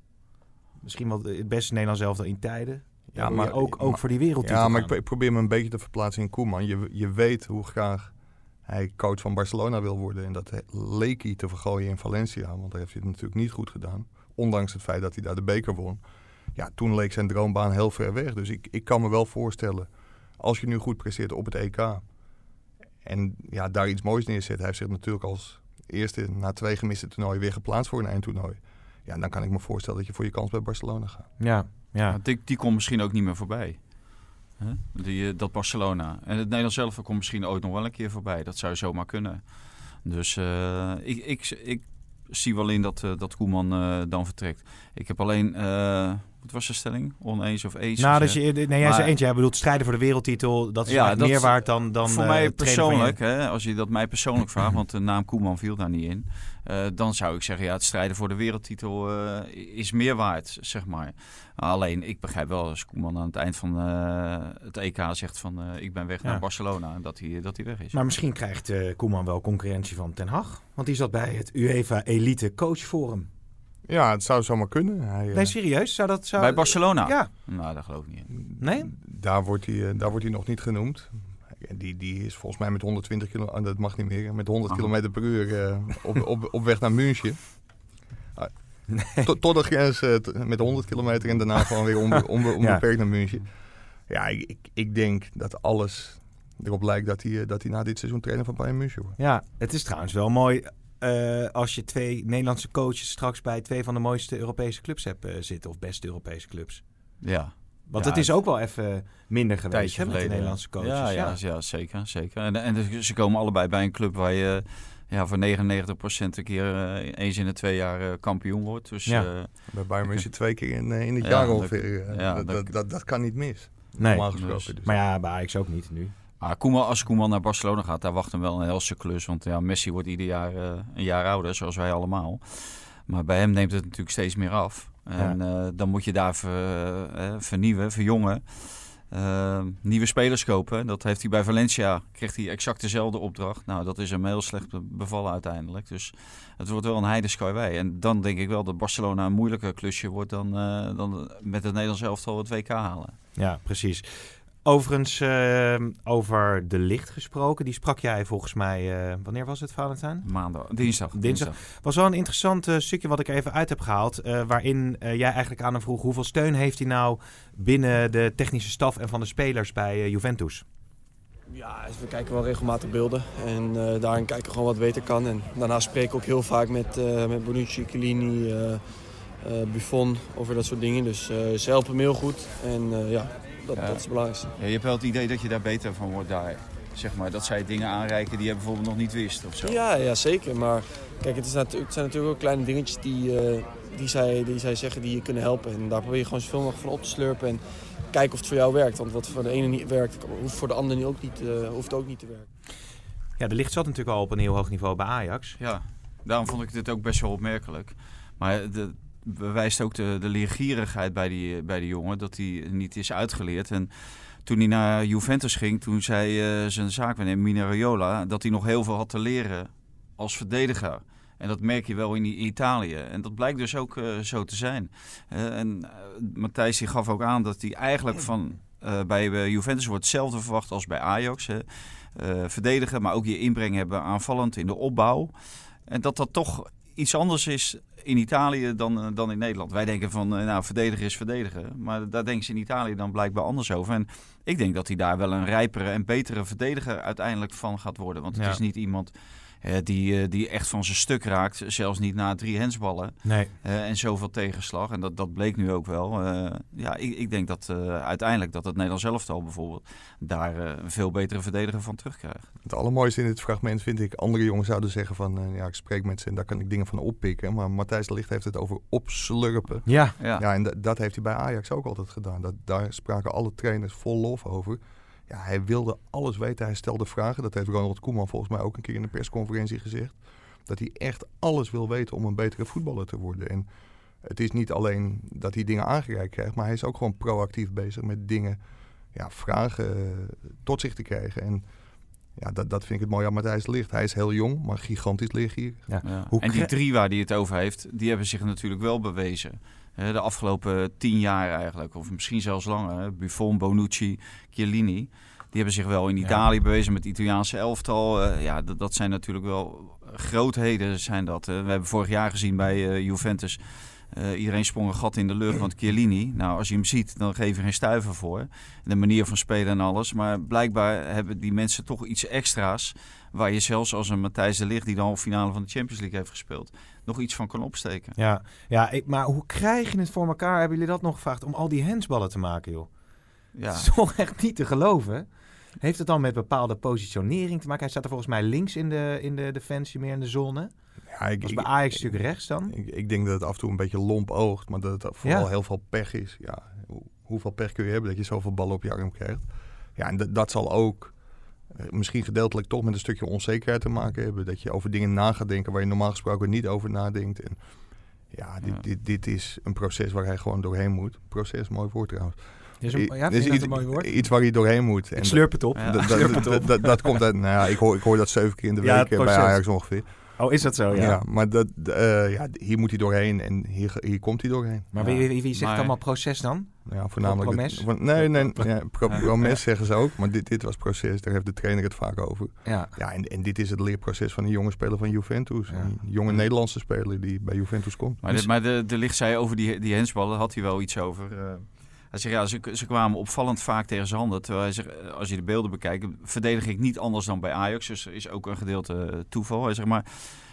Misschien wel het beste Nederlands elftal in tijden. Ja, maar maar- ook, ook maar- voor die wereldtitel. Ja, maar gaan. ik probeer me een beetje te verplaatsen in Koeman. Je, je weet hoe graag hij coach van Barcelona wil worden. En dat leek hij te vergooien in Valencia. Want daar heeft hij het natuurlijk niet goed gedaan. Ondanks het feit dat hij daar de beker won. Ja, toen leek zijn droombaan heel ver weg. Dus ik, ik kan me wel voorstellen, als je nu goed presteert op het EK... en ja, daar iets moois neerzet. Hij heeft zich natuurlijk als eerste na twee gemiste toernooien weer geplaatst voor een eindtoernooi. Ja, dan kan ik me voorstellen dat je voor je kans bij Barcelona gaat. Ja, ja. Want die, die komt misschien ook niet meer voorbij. Hè? Die, eh, dat Barcelona. En het Nederlands zelf komt misschien ooit nog wel een keer voorbij. Dat zou zomaar kunnen. Dus eh, ik, ik, ik zie wel in dat, eh, dat Koeman eh, dan vertrekt. Ik heb alleen... wat was de stelling? Oneens of eens? Nou, je, nee, jij Maar- zei eentje. Jij bedoelt strijden voor de wereldtitel. Dat is Ja, ja, dat- meer waard dan, dan Voor eh, mij persoonlijk, hè, als je dat mij persoonlijk vraagt, want de naam Koeman viel daar niet in. eh, dan zou ik zeggen, ja, het strijden voor de wereldtitel eh, is meer waard, zeg maar. Alleen, ik begrijp wel als Koeman aan het eind van het EK zegt van ik ben weg Ja. naar Barcelona, dat hij, dat hij weg is. Maar misschien krijgt Koeman wel concurrentie van Ten Hag. Want die zat bij het UEFA Elite Coach Forum. Ja, het zou zomaar kunnen. Hij, eh, Nee, serieus? Zou dat... Zou... Bij Barcelona? Ja. Nou, dat geloof ik niet. in. Nee? Daar wordt hij, eh, daar wordt hij nog niet genoemd. En Die, die is volgens mij met 120 kilo, ah, dat mag niet meer, met 100 Aha. kilometer per uur eh, op, op, op weg naar München. Ah, Tot, tot de grens eh, t- met 100 kilometer en daarna gewoon weer onbe- onbe- onbeperkt naar München. Ja, ik, ik, ik denk dat alles erop lijkt dat hij, eh, dat hij na dit seizoen trainer van Bayern München wordt. Ja, het is trouwens wel mooi eh, als je twee Nederlandse coaches straks bij twee van de mooiste Europese clubs hebt eh, zitten. Of beste Europese clubs. Ja, Want Ja, het is ook wel even minder geweest tijdje hè, met de. Nederlandse coaches. Ja, ja, ja. zeker. zeker. En, en ze komen allebei bij een club waar je ja, voor 99% een keer eh, eens in de twee jaar eh, kampioen wordt. Dus Ja. eh, Bij Bayern München twee keer in, eh, in het Ja, jaar dat- ongeveer. eh, ja, dat, dat- dat, dat, dat kan niet mis. Nee, normaal gesproken. dus- Dus. maar ja, bij Ajax ook niet nu. Maar Koeman, als Koeman naar Barcelona gaat, daar wacht hem wel een helse klus. Want ja, Messi wordt ieder jaar eh, een jaar ouder, zoals wij allemaal. Maar bij hem neemt het natuurlijk steeds meer af. En eh, dan moet je daar ver- eh, vernieuwen, verjongen. Eh, nieuwe spelers kopen. Dat heeft hij bij Valencia. Kreeg hij exact dezelfde opdracht. Nou, dat is hem heel slecht be- bevallen uiteindelijk. Dus het wordt wel een heidenskouwei. En dan denk ik wel dat Barcelona een moeilijker klusje wordt dan, dan met het Nederlands elftal het WK halen. Ja, precies. Overigens, eh, over de licht gesproken. Die sprak jij volgens mij, eh, wanneer was het, Valentijn? Maandag, dinsdag. Dinsdag. was wel een interessant eh, stukje wat ik even uit heb gehaald. eh, waarin eh, jij eigenlijk aan hem vroeg hoeveel steun heeft hij nou binnen de technische staf en van de spelers bij Juventus. Ja, we kijken wel regelmatig beelden en eh, daarin kijken we gewoon wat beter kan. En daarna spreek ik ook heel vaak met, eh met Bonucci, Chiellini, Buffon over dat soort dingen. Dus eh, ze helpen me heel goed en eh, ja, dat, Ja. dat is het belangrijkste. Ja, je hebt wel het idee dat je daar beter van wordt daar. Zeg maar, dat zij dingen aanreiken die je bijvoorbeeld nog niet wist of zo. Ja, ja, zeker. Maar kijk, het, is natu- het zijn natuurlijk ook kleine dingetjes die, eh, die, zij, die zij zeggen die je kunnen helpen. En daar probeer je gewoon zoveel mogelijk van op te slurpen en kijken of het voor jou werkt. Want wat voor de ene niet werkt, hoeft voor de ander niet ook niet, eh, hoeft ook niet te werken. Ja, de licht zat natuurlijk al op een heel hoog niveau bij Ajax. Ja, daarom vond ik dit ook best wel opmerkelijk. Maar de, bewijst ook de, de leergierigheid bij die, bij die jongen, dat hij niet is uitgeleerd. En toen hij naar Juventus ging, toen zei eh, zijn zaakwaarnemer Minariola dat hij nog heel veel had te leren als verdediger. En dat merk je wel in Italië. En dat blijkt dus ook eh, zo te zijn. Eh, en Matthijs gaf ook aan dat hij eigenlijk van bij Juventus wordt hetzelfde verwacht als bij Ajax. Hè. Verdedigen, maar ook je inbreng hebben aanvallend in de opbouw. En dat dat toch iets anders is in Italië dan, eh, dan in Nederland. Wij denken van, eh, nou, verdedigen is verdedigen. Maar daar denken ze in Italië dan blijkbaar anders over. En ik denk dat hij daar wel een rijpere en betere verdediger uiteindelijk van gaat worden. Want het Ja. is niet iemand eh, die, eh, die echt van zijn stuk raakt. Zelfs niet na drie hensballen. Nee. eh, en zoveel tegenslag. En dat, dat bleek nu ook wel. Eh, ja, ik, ik denk dat eh, uiteindelijk dat het Nederlands elftal bijvoorbeeld daar eh, een veel betere verdediger van terugkrijgt. Het allermooiste in dit fragment vind ik, andere jongens zouden zeggen van, eh, ja, ik spreek met ze en daar kan ik dingen van oppikken. Maar Matthijs de Ligt heeft het over opslurpen. Ja, Ja. Ja, en da- dat heeft hij bij Ajax ook altijd gedaan. Dat, daar spraken alle trainers vol lof over. Ja, hij wilde alles weten. Hij stelde vragen. Dat heeft Ronald Koeman volgens mij ook een keer in een persconferentie gezegd. Dat hij echt alles wil weten om een betere voetballer te worden. En het is niet alleen dat hij dingen aangereikt krijgt, maar hij is ook gewoon proactief bezig met dingen, ja, vragen eh, tot zich te krijgen. En ja, dat, dat vind ik het mooi aan Matthijs de Ligt. Hij is heel jong, maar gigantisch leergierig. Ja. Ja. Hoe En die drie waar hij het over heeft, die hebben zich natuurlijk wel bewezen. De afgelopen tien jaar eigenlijk, of misschien zelfs langer. Buffon, Bonucci, Chiellini. Die hebben zich wel in Ja. Italië bewezen met het Italiaanse elftal. Eh, ja, dat, dat zijn natuurlijk wel grootheden zijn dat. We hebben vorig jaar gezien bij eh, Juventus... eh, iedereen sprong een gat in de lucht, want Chiellini... Nou, als je hem ziet, dan geef je geen stuiver voor. De manier van spelen en alles. Maar blijkbaar hebben die mensen toch iets extra's... waar je zelfs als een Matthijs de Ligt... die de halve finale van de Champions League heeft gespeeld... nog iets van kan opsteken. ja. ja ik, maar hoe krijg je het voor elkaar? Hebben jullie dat nog gevraagd om al die hensballen te maken, joh? Ja, Dat is toch echt niet te geloven. Heeft het dan met bepaalde positionering te maken? Hij staat er volgens mij links in de, in de defensie, meer in de zone. Ja, ik, Was ik- bij Ajax natuurlijk rechts dan. Ik, ik denk dat het af en toe een beetje lomp oogt, maar dat het vooral Ja. heel veel pech is. Ja, hoe- hoeveel pech kun je hebben dat je zoveel ballen op je arm krijgt? Ja, en dat- dat zal ook eh, misschien gedeeltelijk toch met een stukje onzekerheid te maken hebben. Dat je over dingen na gaat denken waar je normaal gesproken niet over nadenkt. En ja, dit, Ja. Dit, dit is een proces waar hij gewoon doorheen moet. Proces, mooi woord trouwens. Is een, ja, is iets, een mooi woord? iets waar hij doorheen moet. Ik slurp het op. Ja. dat- Slurp dat, het dat, op. dat, dat komt uit, nou ja, ik hoor, ik hoor dat zeven keer in de week eh, bij. Ajax ongeveer. Oh, is dat zo? Ja. Ja, maar dat, eh, ja, hier moet hij doorheen en hier, hier komt hij doorheen. Maar Ja. wie, wie, wie zegt Maar- allemaal proces dan? Ja, voornamelijk... Promes? van- nee, nee, ja, pro, promes zeggen ze ook, maar dit, dit was proces. Daar heeft de trainer het vaak over. Ja. Ja, en, en dit is het leerproces van een jonge speler van Juventus. Ja. Een jonge Nederlandse speler die bij Juventus komt. Maar, dit, maar de, de licht zei over die, die hensballen, had hij wel iets over. eh. Hij zegt, ja, ze, ze kwamen opvallend vaak tegen zijn handen. Terwijl hij zegt, eh, als je de beelden bekijkt, verdedig ik niet anders dan bij Ajax. Dus er is ook een gedeelte eh, toeval. Hij zegt, maar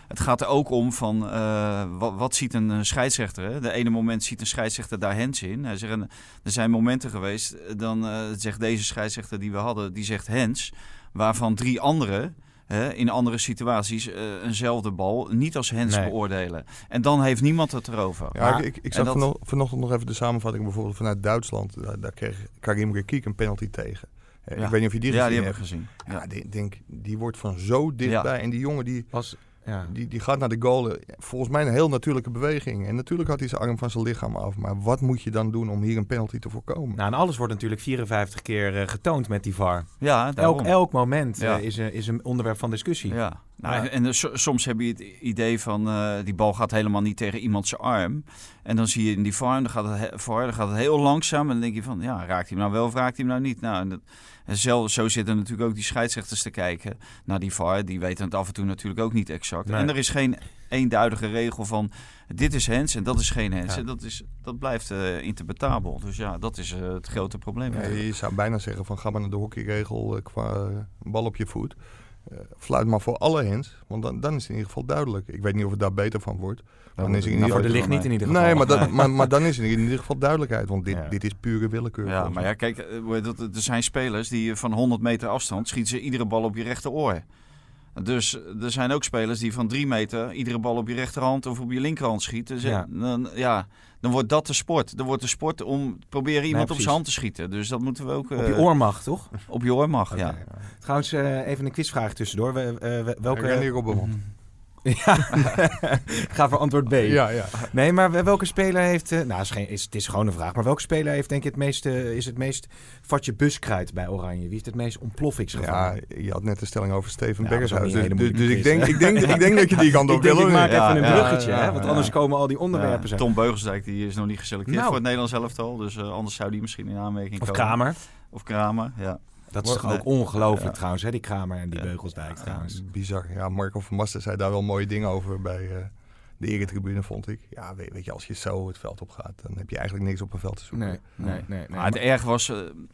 het gaat er ook om van, eh, wat, ziet een scheidsrechter? Hè? De ene moment ziet een scheidsrechter daar hens in. Hij zegt, er zijn momenten geweest, dan zegt deze scheidsrechter die we hadden, die zegt hens. Waarvan drie anderen hè, in andere situaties eh, eenzelfde bal niet als hens Nee. beoordelen. En dan heeft niemand het erover. Ja, Maar- ik, ik, zag dat- vano- vanochtend nog even de samenvatting bijvoorbeeld vanuit Duitsland. Daar, daar kreeg Karim Rekiek een penalty tegen. Eh, Ja. Ik weet niet of je die ja, gezien die heb ik hebt. gezien. Ja. Ja, die, denk, die wordt van zo dichtbij. En die jongen die, Was, ja. die, die gaat naar de goal. Eh, Volgens mij een heel natuurlijke beweging. En natuurlijk had hij zijn arm van zijn lichaam af. Maar wat moet je dan doen om hier een penalty te voorkomen? Nou, en alles wordt natuurlijk 54 keer eh, getoond met die VAR. Ja, daarom. Elk, elk moment Ja. eh, is, een, is een onderwerp van discussie. Ja. Nou, Ja. En eh, so- soms heb je het idee van eh, die bal gaat helemaal niet tegen iemand zijn arm. En dan zie je in die VAR, dan gaat het, he- VAR, dan gaat het heel langzaam. En dan denk je van, ja, raakt hij hem nou wel of raakt hij hem nou niet? Nou, en dat, en zelf, zo zitten natuurlijk ook die scheidsrechters te kijken naar die VAR. Die weten het af en toe natuurlijk ook niet exact. Nee. En er is geen eenduidige regel van, dit is hens en dat is geen hens. Ja. En dat, is, dat blijft eh, interpretabel. Dus ja, dat is eh, het grote probleem. Ja, je zou bijna zeggen van ga maar naar de hockeyregel eh, qua bal op je voet. Eh, fluit maar voor alle hens, want dan, dan is het in ieder geval duidelijk. Ik weet niet of het daar beter van wordt. Dan is het in Nou, ieder geval... licht niet in ieder geval. Nee, maar, dat, maar, maar dan is er in ieder geval duidelijkheid, want dit, Ja. dit is pure willekeur. Ja, maar ja, kijk, eh, er zijn spelers die van 100 meter afstand schieten ze iedere bal op je rechteroor. Dus er zijn ook spelers die van 3 meter iedere bal op je rechterhand of op je linkerhand schieten. Dus Ja. Dan, ja, dan wordt dat de sport. Dan wordt de sport om proberen iemand op zijn hand te schieten. Dus dat moeten we ook Op eh, je oor mag, toch? op je oor mag. Ja. Trouwens, eh, even een quizvraag tussendoor. We, eh, we- welke... René Robbenmond. Ja, ga voor antwoord B. Ja, ja. Nee, maar welke speler heeft... eh, nou, is geen, is, het is gewoon een vraag. Maar welke speler heeft denk ik het meeste, is het meest vatje buskruid bij Oranje? Wie heeft het meest ontploffingsgevaar? Ja, je had net de stelling over Steven een Dus, dus, dus ik, denk, ik, denk, ik, denk, ik denk dat je die kant op ik denk, wil. ik of maak? Ja, even een ja, bruggetje, ja, hè? Want ja. anders komen al die onderwerpen zijn. Tom Beugelsdijk die is nog niet geselecteerd Nou. voor het Nederlands elftal. Dus eh, anders zou die misschien in aanmerking Of komen. Kramer. Of Kramer, ja. Dat is toch Nee. ook ongelooflijk Ja. trouwens, hè? Die Kramer en die Ja. Beugelsdijk trouwens. Bizar. Ja, Marco van Basten zei daar wel mooie dingen over bij eh, de eretribune, vond ik. Ja, weet, weet je, als je zo het veld op gaat, dan heb je eigenlijk niks op een veld te zoeken. Nee, nee, nee. nee. Maar het erg was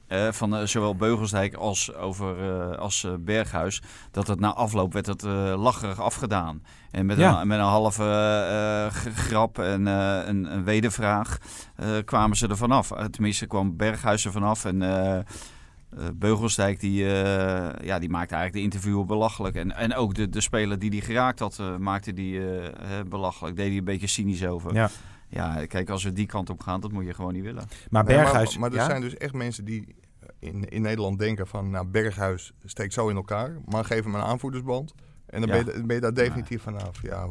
eh, eh, van zowel Beugelsdijk als, over, eh, als Berghuis... dat het na afloop werd het eh, lacherig afgedaan. En met, Ja. een, met een halve eh, grap en eh, een, een wedervraag eh, kwamen ze er vanaf. Tenminste kwam Berghuis er vanaf en... eh, Beugelsdijk die, eh, ja, die maakte eigenlijk de interviewer belachelijk. En, en ook de, de speler die die geraakt had, eh, maakte die belachelijk. Deed hij een beetje cynisch over. Ja. Ja, kijk, als we die kant op gaan, dat moet je gewoon niet willen. Maar Nee, Berghuis... maar, maar er ja? zijn dus echt mensen die in, in Nederland denken van... nou, Berghuis steekt zo in elkaar, maar geef hem een aanvoerdersband. En dan Ja. ben, je, ben je daar definitief vanaf. Ja,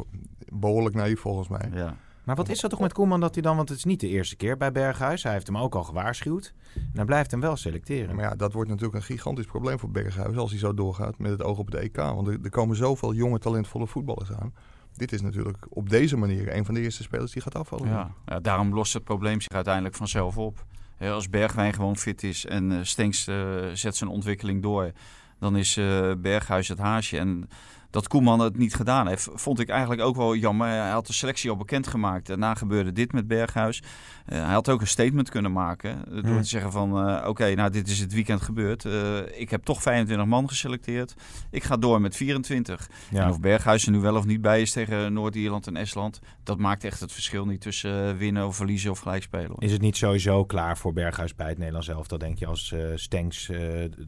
behoorlijk naïef volgens mij. Ja. Maar wat is dat toch met Koeman dat hij dan... Want het is niet de eerste keer bij Berghuis. Hij heeft hem ook al gewaarschuwd. En hij blijft hem wel selecteren. Maar ja, dat wordt natuurlijk een gigantisch probleem voor Berghuis als hij zo doorgaat met het oog op de EK. Want er, er komen zoveel jonge, talentvolle voetballers aan. Dit is natuurlijk op deze manier een van de eerste spelers die gaat afvallen. Ja. ja, daarom lost het probleem zich uiteindelijk vanzelf op. Hè, als Bergwijn gewoon fit is en eh Stenks eh, zet zijn ontwikkeling door, dan is eh, Berghuis het haasje. En dat Koeman het niet gedaan heeft, vond ik eigenlijk ook wel jammer. Hij had de selectie al bekendgemaakt. Daarna gebeurde dit met Berghuis. Eh, hij had ook een statement kunnen maken eh, door Hmm. te zeggen van... eh, oké, nou dit is het weekend gebeurd. Eh, ik heb toch 25 man geselecteerd. Ik ga door met 24. Ja. En of Berghuis er nu wel of niet bij is tegen Noord-Ierland en Estland... dat maakt echt het verschil niet tussen winnen of verliezen of gelijk spelen. hoor. Is het niet sowieso klaar voor Berghuis bij het Nederlands elftal, denk je, als eh Stenks eh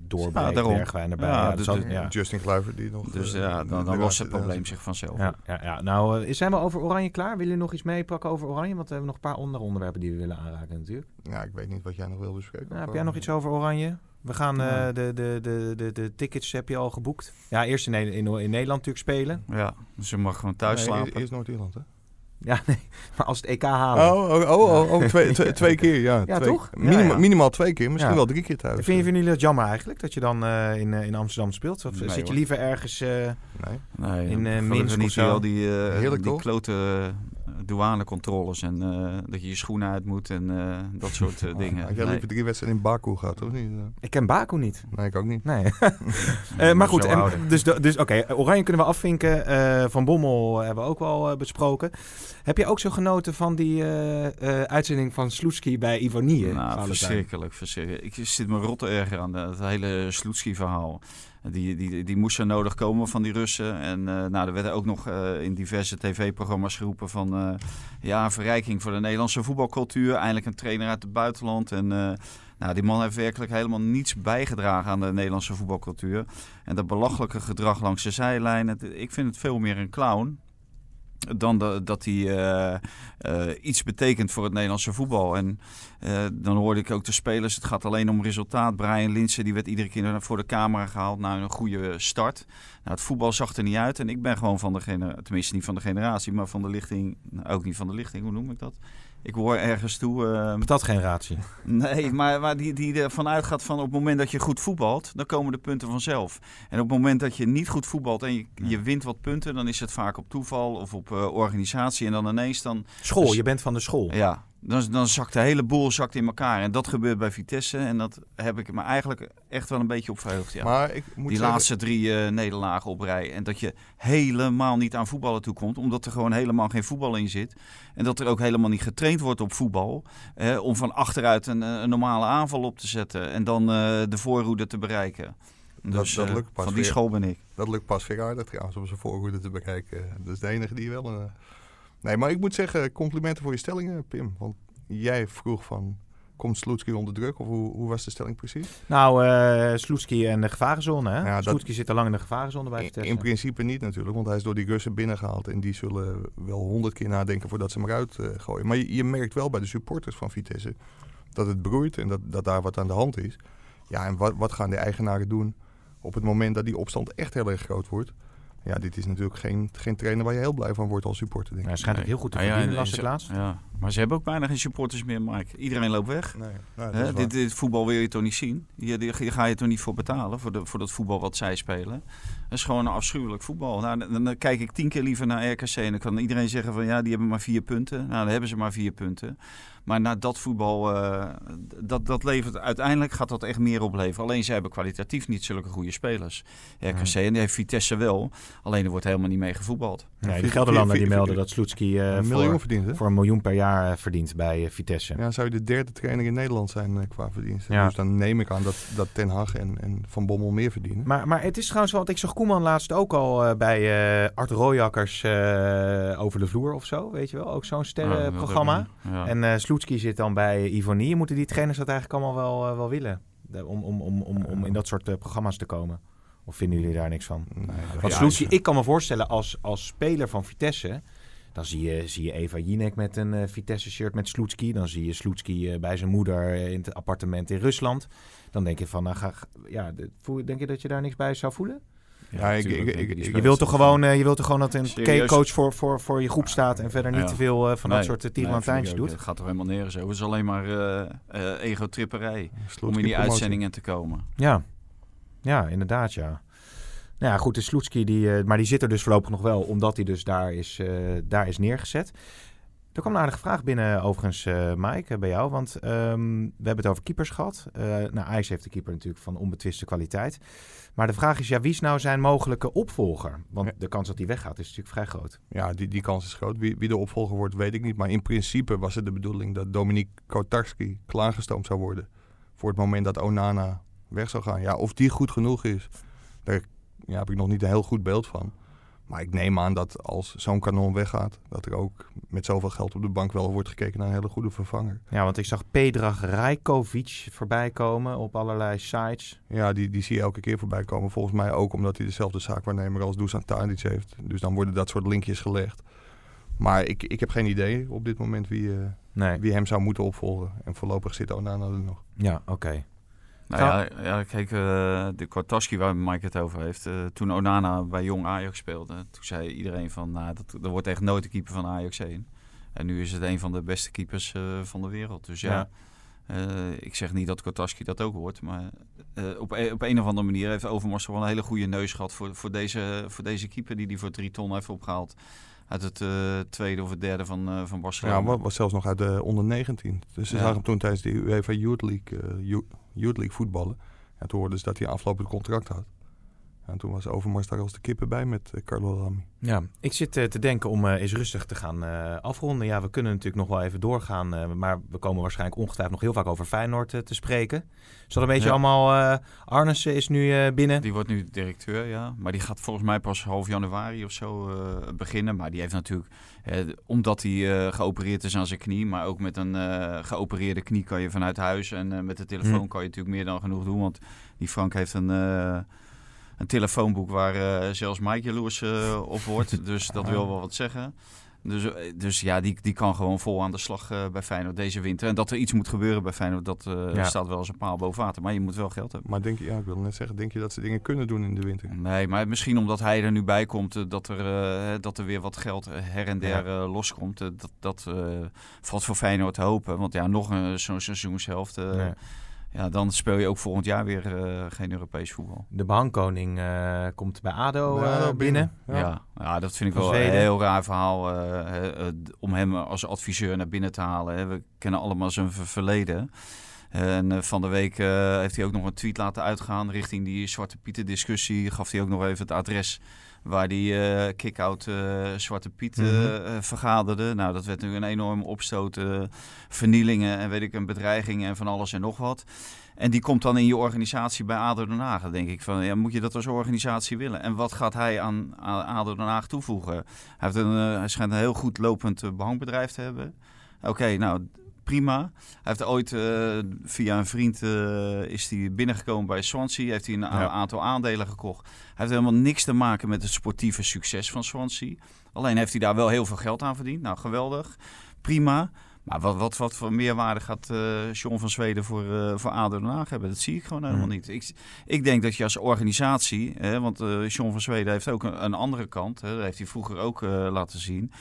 doorbreekt, Ja, daarom. Bergwijn erbij? Ja, Ja, dat dus zal- dat- ja. Justin Kluivert die nog... Dus ja, dan, dan lost het probleem zich vanzelf. Ja, ja, ja. Nou, eh, zijn we over Oranje klaar? Willen jullie nog iets meepakken over Oranje? Want we hebben nog een paar andere onderwerpen die we willen aanraken natuurlijk. Ja, ik weet niet wat jij nog wil bespreken. Nou, heb jij nog iets over Oranje? We gaan eh, de, de, de, de, de tickets heb je al geboekt. Ja, eerst in, in, in Nederland natuurlijk spelen. Ja, dus je mag gewoon thuis Nee, slapen. Eerst Noord-Ierland, hè? Ja, nee. Maar als het EK halen. Oh, oh, oh, oh, oh, twee, twee, twee keer, ja. Ja, twee, toch? Ja, Minimaal, ja. minimaal twee keer, misschien Ja. wel drie keer thuis. Vind je, vinden jullie dat jammer eigenlijk? Dat je dan eh, in, eh, in Amsterdam speelt? Of Nee, zit je liever ergens... eh, Nee. Nee, In, eh, gelukkig Minsk of zo. al die, eh, Heerlijk, die klote douanecontroles en eh, dat je je schoenen uit moet en eh, dat soort eh, dingen. Had jij Nee. liever drie wedstrijden in Baku gehad, of niet? Ik ken Baku niet. Nee, ik ook niet. Nee. Eh, maar goed, en, dus, dus oké, Oranje kunnen we afvinken. Eh, van Bommel hebben we ook wel besproken. Heb je ook zo genoten van die eh, eh, uitzending van Sloetski bij Ivonie? Nou, verschrikkelijk, verschrikkelijk. Ik zit me rot erger aan het hele Sloetski-verhaal. Die, die, die moest er nodig komen van die Russen. En eh, nou, er werden ook nog eh, in diverse tv-programma's geroepen van... eh, ja, verrijking voor de Nederlandse voetbalcultuur. Eindelijk een trainer uit het buitenland. En nou, die man heeft werkelijk helemaal niets bijgedragen aan de Nederlandse voetbalcultuur. En dat belachelijke gedrag langs de zijlijn. Ik vind het veel meer een clown dan dat hij eh, eh, iets betekent voor het Nederlandse voetbal. En eh, dan hoorde ik ook de spelers, het gaat alleen om resultaat. Brian Linsen die werd iedere keer voor de camera gehaald naar een goede start. Nou, het voetbal zag er niet uit. En ik ben gewoon van de generatie, tenminste niet van de generatie, maar van de lichting. Ook niet van de lichting, hoe noem ik dat? Ik hoor ergens toe. eh, Patatgeneratie. Nee, maar, maar die, die ervan uitgaat van op het moment dat je goed voetbalt, dan komen de punten vanzelf. En op het moment dat je niet goed voetbalt en je, je wint wat punten, dan is het vaak op toeval of op eh, organisatie. En dan ineens dan, School, Dus- je bent van de school. ja, dan, dan zakt de hele boel zakt in elkaar. En dat gebeurt bij Vitesse en dat heb ik me eigenlijk echt wel een beetje op verheugd. Ja. Maar ik moet die zeggen, laatste drie eh, nederlagen op rij. En dat je helemaal niet aan voetballen toekomt. Omdat er gewoon helemaal geen voetbal in zit. En dat er ook helemaal niet getraind wordt op voetbal. eh, om van achteruit een, eh, een normale aanval op te zetten. En dan eh, de voorhoede te bereiken. Dus dat lukt pas van die school ben ik. Dat lukt pas weer aardig trouwens, om zijn voorhoede te bekijken. Dat is de enige die wel... Een, Nee, maar ik moet zeggen, complimenten voor je stellingen, Pim. Want jij vroeg van, komt Sloetski onder druk? Of hoe, hoe was de stelling precies? Nou, eh Sloetski en de gevarenzone. Hè? Ja, Sloetski zit al lang in de gevarenzone bij In, Vitesse. in principe niet natuurlijk, want hij is door die Russen binnengehaald. En die zullen wel honderd keer nadenken voordat ze hem eruit eh, gooien. Maar je, je merkt wel bij de supporters van Vitesse dat het broeit en dat, dat daar wat aan de hand is. Ja, en wat, wat gaan de eigenaren doen op het moment dat die opstand echt heel erg groot wordt? Ja, dit is natuurlijk geen, geen trainer waar je heel blij van wordt als supporter, denk Ja, ik. hij schijnt ook heel goed te ja, verdienen, las ik laatst. Ja, maar ze hebben ook bijna geen supporters meer, Mike. Iedereen loopt weg. Nee, nou, Hè, dit, dit voetbal wil je toch niet zien? Hier, hier, hier ga je toch niet voor betalen, voor, de, voor dat voetbal wat zij spelen? Dat is gewoon een afschuwelijk voetbal. Nou, dan, dan kijk ik tien keer liever naar RKC en dan kan iedereen zeggen van ja, die hebben maar vier punten. Nou, dan hebben ze maar vier punten. Maar na dat voetbal, eh, dat, dat levert, uiteindelijk gaat dat echt meer opleveren. Alleen zij hebben kwalitatief niet zulke goede spelers. RKC en die heeft Vitesse wel, alleen er wordt helemaal niet mee gevoetbald. Nee, de Gelderlander die melden dat Sloetski eh, een miljoen voor, verdient, hè? voor een miljoen per jaar eh, verdient bij eh, Vitesse. Ja, zou je de derde trainer in Nederland zijn eh, qua verdiensten. Ja. Dus dan neem ik aan dat, dat Ten Hag en, en Van Bommel meer verdienen. Maar, maar het is trouwens wel, want ik zag Koeman laatst ook al eh, bij eh, Art Rooijakkers eh, over de vloer of zo, weet je wel. Ook zo'n sterrenprogramma. Ja. En eh Sloetski zit dan bij Ivonie. Moeten die trainers dat eigenlijk allemaal wel, eh, wel willen? De- om, om, om, om, om in dat soort eh, programma's te komen? Of vinden jullie daar niks van? Nee, Want ja, is- ik kan me voorstellen als, als speler van Vitesse... Dan zie je, zie je Eva Jinek met een eh, Vitesse-shirt met Sloetski. Dan zie je Sloetski eh, bij zijn moeder eh, in het appartement in Rusland. Dan denk je van, nou, ga, ja, voel, denk je dat je daar niks bij zou voelen? Ja, ik- ik- je wilt toch gewoon, eh, je wilt toch gewoon dat een Serieus? coach voor, voor, voor je groep staat... en verder niet te veel eh, van dat Nee, soort nee, vind ik tierenlantijntjes ook. doet? Het gaat er helemaal nergens over. Het is alleen maar eh eh, ego-tripperij. Om in die uitzendingen te komen. Ja, ja inderdaad, ja. Nou ja, goed, de Sloetski, die, eh, maar die zit er dus voorlopig nog wel, omdat hij dus daar is, eh, daar is neergezet. Er kwam een aardige vraag binnen, overigens, eh Mike, eh, bij jou. Want ehm, we hebben het over keepers gehad. Eh nou, IJs heeft de keeper natuurlijk van onbetwiste kwaliteit. Maar de vraag is, ja, wie is nou zijn mogelijke opvolger? Want Ja. de kans dat hij weggaat is natuurlijk vrij groot. Ja, die, die kans is groot. Wie, wie de opvolger wordt, weet ik niet. Maar in principe was het de bedoeling dat Dominique Kotarski klaargestoomd zou worden. Voor het moment dat Onana weg zou gaan. Ja, of die goed genoeg is, daar ja, heb ik nog niet een heel goed beeld van. Maar ik neem aan dat als zo'n kanon weggaat, dat er ook met zoveel geld op de bank wel wordt gekeken naar een hele goede vervanger. Ja, want ik zag Pedrag Rajkovic voorbij komen op allerlei sites. Ja, die, die zie je elke keer voorbij komen. Volgens mij ook omdat hij dezelfde zaakwaarnemer als Dusan Tadic heeft. Dus dan worden dat soort linkjes gelegd. Maar ik, ik heb geen idee op dit moment wie, eh, Nee, wie hem zou moeten opvolgen. En voorlopig zit Onana er nog. ja, oké. Nou ja, ja, kijk, uh, de Kortaski waar Mike het over heeft. Uh, toen Onana bij Jong Ajax speelde, toen zei iedereen van, nou, dat, er wordt echt nooit de keeper van Ajax heen. En nu is het een van de beste keepers uh, van de wereld. Dus ja, ja. ik zeg niet dat Kortaski dat ook wordt, maar op, e-, op een of andere manier heeft Overmars wel een hele goede neus gehad voor, voor, deze, voor deze keeper die die voor drie ton heeft opgehaald uit het uh, tweede of het derde van, uh, van Barcelona. Ja, maar was zelfs nog uit de onder 19. Dus ze ja. zagen hem toen tijdens de UEFA Youth League, uh, Youth voetballen. En toen hoorden ze dat hij aflopend contract had. En toen was Overmars daar als de kippen bij met uh, Carlo Rami. Ja, ik zit uh, te denken om uh, eens rustig te gaan afronden. Ja, we kunnen natuurlijk nog wel even doorgaan. maar we komen waarschijnlijk ongetwijfeld nog heel vaak over Feyenoord te spreken. Zal een beetje ja. allemaal... Arnissen is nu binnen. Die wordt nu directeur, ja. Maar die gaat volgens mij pas half januari of zo beginnen. Maar die heeft natuurlijk... omdat hij geopereerd is aan zijn knie... maar ook met een geopereerde knie kan je vanuit huis... en met de telefoon hm. kan je natuurlijk meer dan genoeg doen. Want die Frank heeft een een telefoonboek waar uh, zelfs Mike jaloers uh, op wordt. dus dat wil wel wat zeggen. Dus, eh, dus ja, die, die kan gewoon vol aan de slag uh, bij Feyenoord deze winter. En dat er iets moet gebeuren bij Feyenoord, dat uh, ja. staat wel als een paal boven water. Maar je moet wel geld hebben. Maar denk je, ja, ik wil net zeggen, denk je dat ze dingen kunnen doen in de winter? Nee, maar misschien omdat hij er nu bij komt, dat, er, dat er weer wat geld her en der ja. loskomt. dat dat valt voor Feyenoord te hopen. Want ja, nog zo'n seizoenshelft... Nee ja, dan speel je ook volgend jaar weer uh, geen Europees voetbal. De behangkoning uh, komt bij ADO, uh, binnen. binnen. Ja. ja. Ja, dat vind ik wel een heel raar verhaal om hem als adviseur naar binnen te halen. Hè. We kennen allemaal zijn verleden. En van de week heeft hij ook nog een tweet laten uitgaan richting die Zwarte Pieten discussie. Gaf hij ook nog even het adres waar die uh, kick-out uh, Zwarte Piet uh, vergaderde. Nou, dat werd nu een enorm opstoot, vernielingen en weet ik, een bedreiging en van alles en nog wat. En die komt dan in je organisatie bij ADO Den Haag. Denk ik van, ja, moet je dat als organisatie willen? En wat gaat hij aan, aan ADO Den Haag toevoegen? Hij, heeft een, hij schijnt een heel goed lopend behangbedrijf te hebben. Oké, nou, prima. Hij heeft ooit uh, via een vriend uh, is hij binnengekomen bij Swansea. Heeft hij een ja. aantal aandelen gekocht. Hij heeft helemaal niks te maken met het sportieve succes van Swansea. Alleen heeft hij daar wel heel veel geld aan verdiend. Nou, geweldig. Prima. Maar wat, wat, wat voor meerwaarde gaat uh, John van Zweden voor, uh, voor ADO Den Haag hebben? Dat zie ik gewoon helemaal mm. niet. Ik, ik denk dat je als organisatie... Hè, want uh, John van Zweden heeft ook een, een andere kant. Hè, dat heeft hij vroeger ook laten zien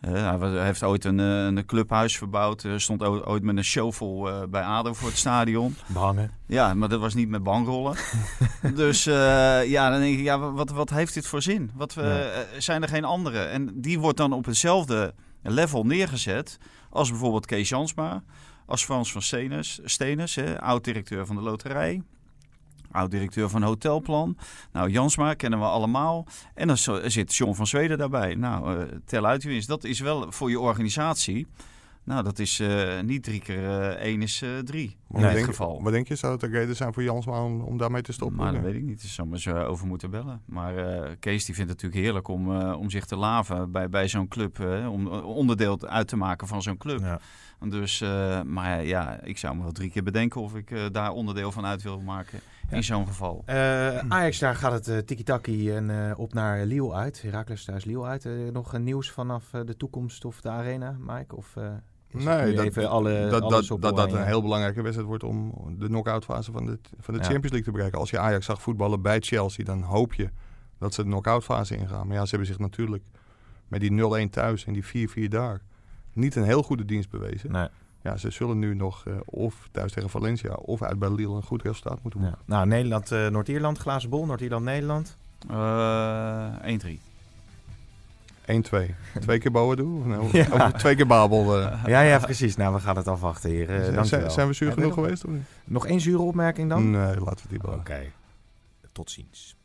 hij heeft ooit een, eh, een clubhuis verbouwd. Er stond ooit met een shovel uh, bij ADO voor het stadion. Behangen. Ja, maar dat was niet met bangrollen. dus uh, ja, dan denk ik, ja, wat, wat heeft dit voor zin? Wat, ja. zijn er geen andere? En die wordt dan op hetzelfde level neergezet als bijvoorbeeld Kees Jansma. Als Frans van Stenes, Stenes oud-directeur van de loterij oud-directeur van Hotelplan. Nou, Jansma kennen we allemaal. En dan zit John van Zweden daarbij. Nou, uh, tel uit wie is. Dat is wel voor je organisatie. Nou, dat is uh, niet drie keer uh, één is uh, drie. Maar in dit geval. Wat denk je, zou het een reden zijn voor Jansma om, om daarmee te stoppen? Maar dat weet ik niet. Daar zou maar ze over moeten bellen. Maar Kees die vindt het natuurlijk heerlijk om, om zich te laven bij, bij zo'n club. om onderdeel uit te maken van zo'n club. Ja. Dus, maar ja, ik zou me wel drie keer bedenken of ik daar onderdeel van uit wil maken in zo'n geval. Uh, Ajax, daar gaat het uh, tiki-taki en uh, op naar Lille uit. Herakles thuis Lille uit. nog nieuws vanaf de toekomst of de arena, Mike? Of, nee, dat, even alle, dat, dat, dat, dat een heel belangrijke wedstrijd wordt om de knock-out fase van de, van de ja. Champions League te bereiken. Als je Ajax zag voetballen bij Chelsea, dan hoop je dat ze de knock-out fase ingaan. Maar ja, ze hebben zich natuurlijk met die 0-1 thuis en die 4-4 daar niet een heel goede dienst bewezen. Nee ja, ze zullen nu nog uh, of thuis tegen Valencia of uit bij Lille een goed resultaat moeten maken. Ja. Nou, Nederland, uh, Noord-Ierland, glazen bol, Noord-Ierland, Nederland. Uh, 1-3. 1-2. Twee keer bouwen doen? Nou, ja. Of twee keer Babel. Uh. Ja, ja, precies. Nou, we gaan het afwachten hier. Uh, zijn, zijn we zuur genoeg geweest? Of niet? Nog één zure opmerking dan? Nee, laten we die bouwen. Oké. Okay. Tot ziens.